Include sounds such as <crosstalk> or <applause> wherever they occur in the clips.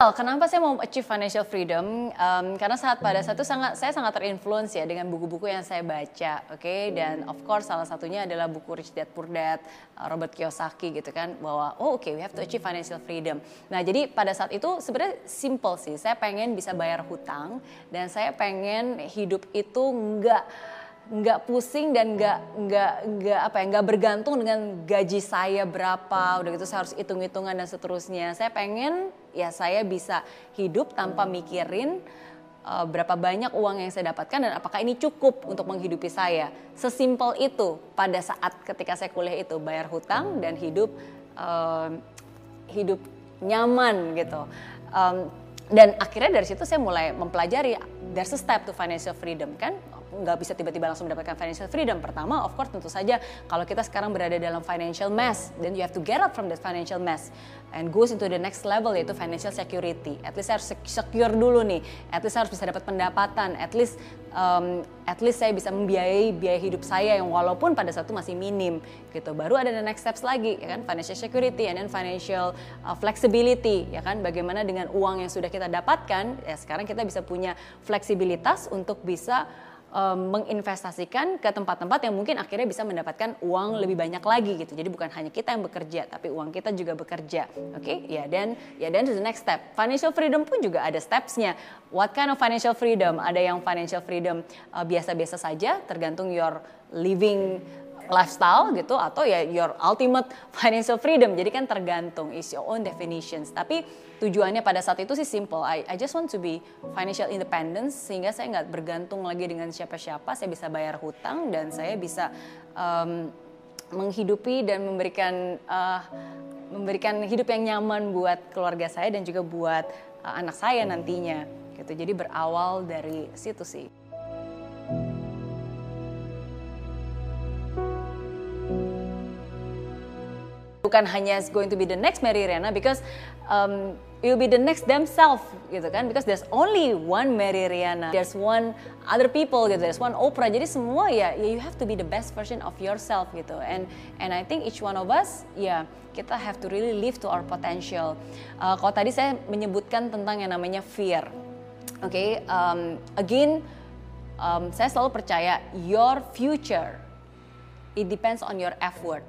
Kenapa saya mau achieve financial freedom? Um, karena saat pada satu sangat saya sangat terinfluence ya dengan buku-buku yang saya baca, oke? Okay? Dan of course salah satunya adalah buku Rich Dad Poor Dad, uh, Robert Kiyosaki gitu kan, bahwa oh oke okay, we have to achieve financial freedom. Nah jadi pada saat itu sebenarnya simple sih, saya pengen bisa bayar hutang dan saya pengen hidup itu enggak nggak pusing dan nggak nggak nggak apa ya nggak bergantung dengan gaji saya berapa udah gitu saya harus hitung hitungan dan seterusnya saya pengen ya saya bisa hidup tanpa mikirin uh, berapa banyak uang yang saya dapatkan dan apakah ini cukup untuk menghidupi saya. Sesimpel itu pada saat ketika saya kuliah itu bayar hutang dan hidup uh, hidup nyaman gitu. Um, dan akhirnya dari situ saya mulai mempelajari there's a step to financial freedom kan nggak bisa tiba-tiba langsung mendapatkan financial freedom. Pertama, of course tentu saja kalau kita sekarang berada dalam financial mess, then you have to get out from that financial mess and goes into the next level yaitu financial security. At least harus secure dulu nih. At least harus bisa dapat pendapatan. At least um, at least saya bisa membiayai biaya hidup saya yang walaupun pada satu masih minim gitu. Baru ada the next steps lagi ya kan financial security and then financial uh, flexibility ya kan bagaimana dengan uang yang sudah kita dapatkan ya sekarang kita bisa punya fleksibilitas untuk bisa um, menginvestasikan ke tempat-tempat yang mungkin akhirnya bisa mendapatkan uang lebih banyak lagi gitu. Jadi bukan hanya kita yang bekerja, tapi uang kita juga bekerja. Oke, okay? ya dan ya dan the next step. Financial freedom pun juga ada stepsnya. What kind of financial freedom? Ada yang financial freedom uh, biasa-biasa uh, saja, tergantung your living lifestyle gitu atau ya your ultimate financial freedom. Jadi kan tergantung is your own definitions. Tapi tujuannya pada saat itu sih simple. I, I just want to be financial independence sehingga saya nggak bergantung lagi dengan siapa-siapa. Saya bisa bayar hutang dan saya bisa um, menghidupi dan memberikan uh, memberikan hidup yang nyaman buat keluarga saya dan juga buat uh, anak saya nantinya. Gitu. Jadi berawal dari situ sih. Bukan hanya going to be the next Mary Riana because um, you'll be the next themselves gitu kan? Because there's only one Mary Riana there's one other people gitu. There's one Oprah. Jadi semua ya you have to be the best version of yourself gitu. And and I think each one of us ya kita have to really live to our potential. Uh, kalau tadi saya menyebutkan tentang yang namanya fear oke okay, um, again um, saya selalu percaya your future it depends on your effort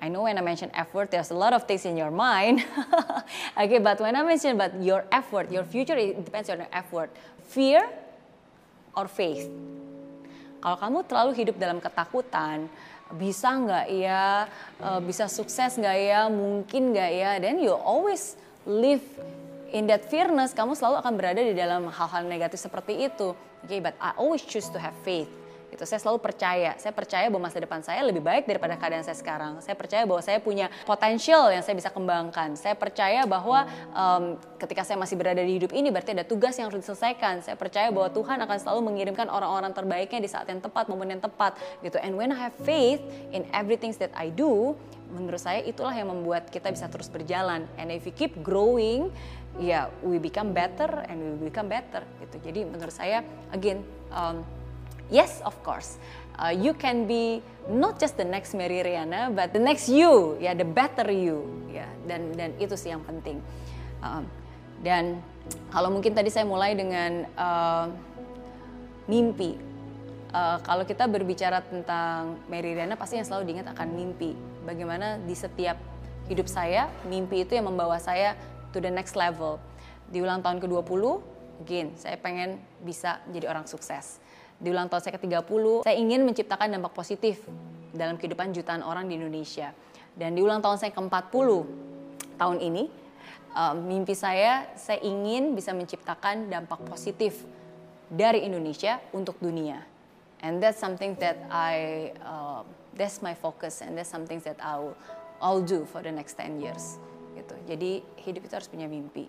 I know when I mention effort, there's a lot of things in your mind. <laughs> okay, but when I mention about your effort, your future, it depends on your effort. Fear or faith. Kalau kamu terlalu hidup dalam ketakutan, bisa nggak ya, uh, bisa sukses nggak ya, mungkin nggak ya, then you always live in that fearness, kamu selalu akan berada di dalam hal-hal negatif seperti itu. Okay, but I always choose to have faith gitu. Saya selalu percaya, saya percaya bahwa masa depan saya lebih baik daripada keadaan saya sekarang. Saya percaya bahwa saya punya potensial yang saya bisa kembangkan. Saya percaya bahwa um, ketika saya masih berada di hidup ini berarti ada tugas yang harus diselesaikan. Saya percaya bahwa Tuhan akan selalu mengirimkan orang-orang terbaiknya di saat yang tepat, momen yang tepat gitu. And when I have faith in everything that I do, menurut saya itulah yang membuat kita bisa terus berjalan. And if we keep growing, ya yeah, we become better and we become better gitu. Jadi menurut saya again um, Yes, of course. Uh, you can be not just the next Mary Riana, but the next you, ya, yeah, the better you, ya. Yeah. Dan dan itu sih yang penting. Um, dan kalau mungkin tadi saya mulai dengan uh, mimpi. Uh, kalau kita berbicara tentang Mary Riana, pasti yang selalu diingat akan mimpi. Bagaimana di setiap hidup saya, mimpi itu yang membawa saya to the next level. Di ulang tahun ke-20, again, saya pengen bisa jadi orang sukses di ulang tahun saya ke-30, saya ingin menciptakan dampak positif dalam kehidupan jutaan orang di Indonesia. Dan di ulang tahun saya ke-40 tahun ini, uh, mimpi saya, saya ingin bisa menciptakan dampak positif dari Indonesia untuk dunia. And that's something that I, uh, that's my focus and that's something that I'll, I'll do for the next 10 years. Gitu. Jadi hidup itu harus punya mimpi.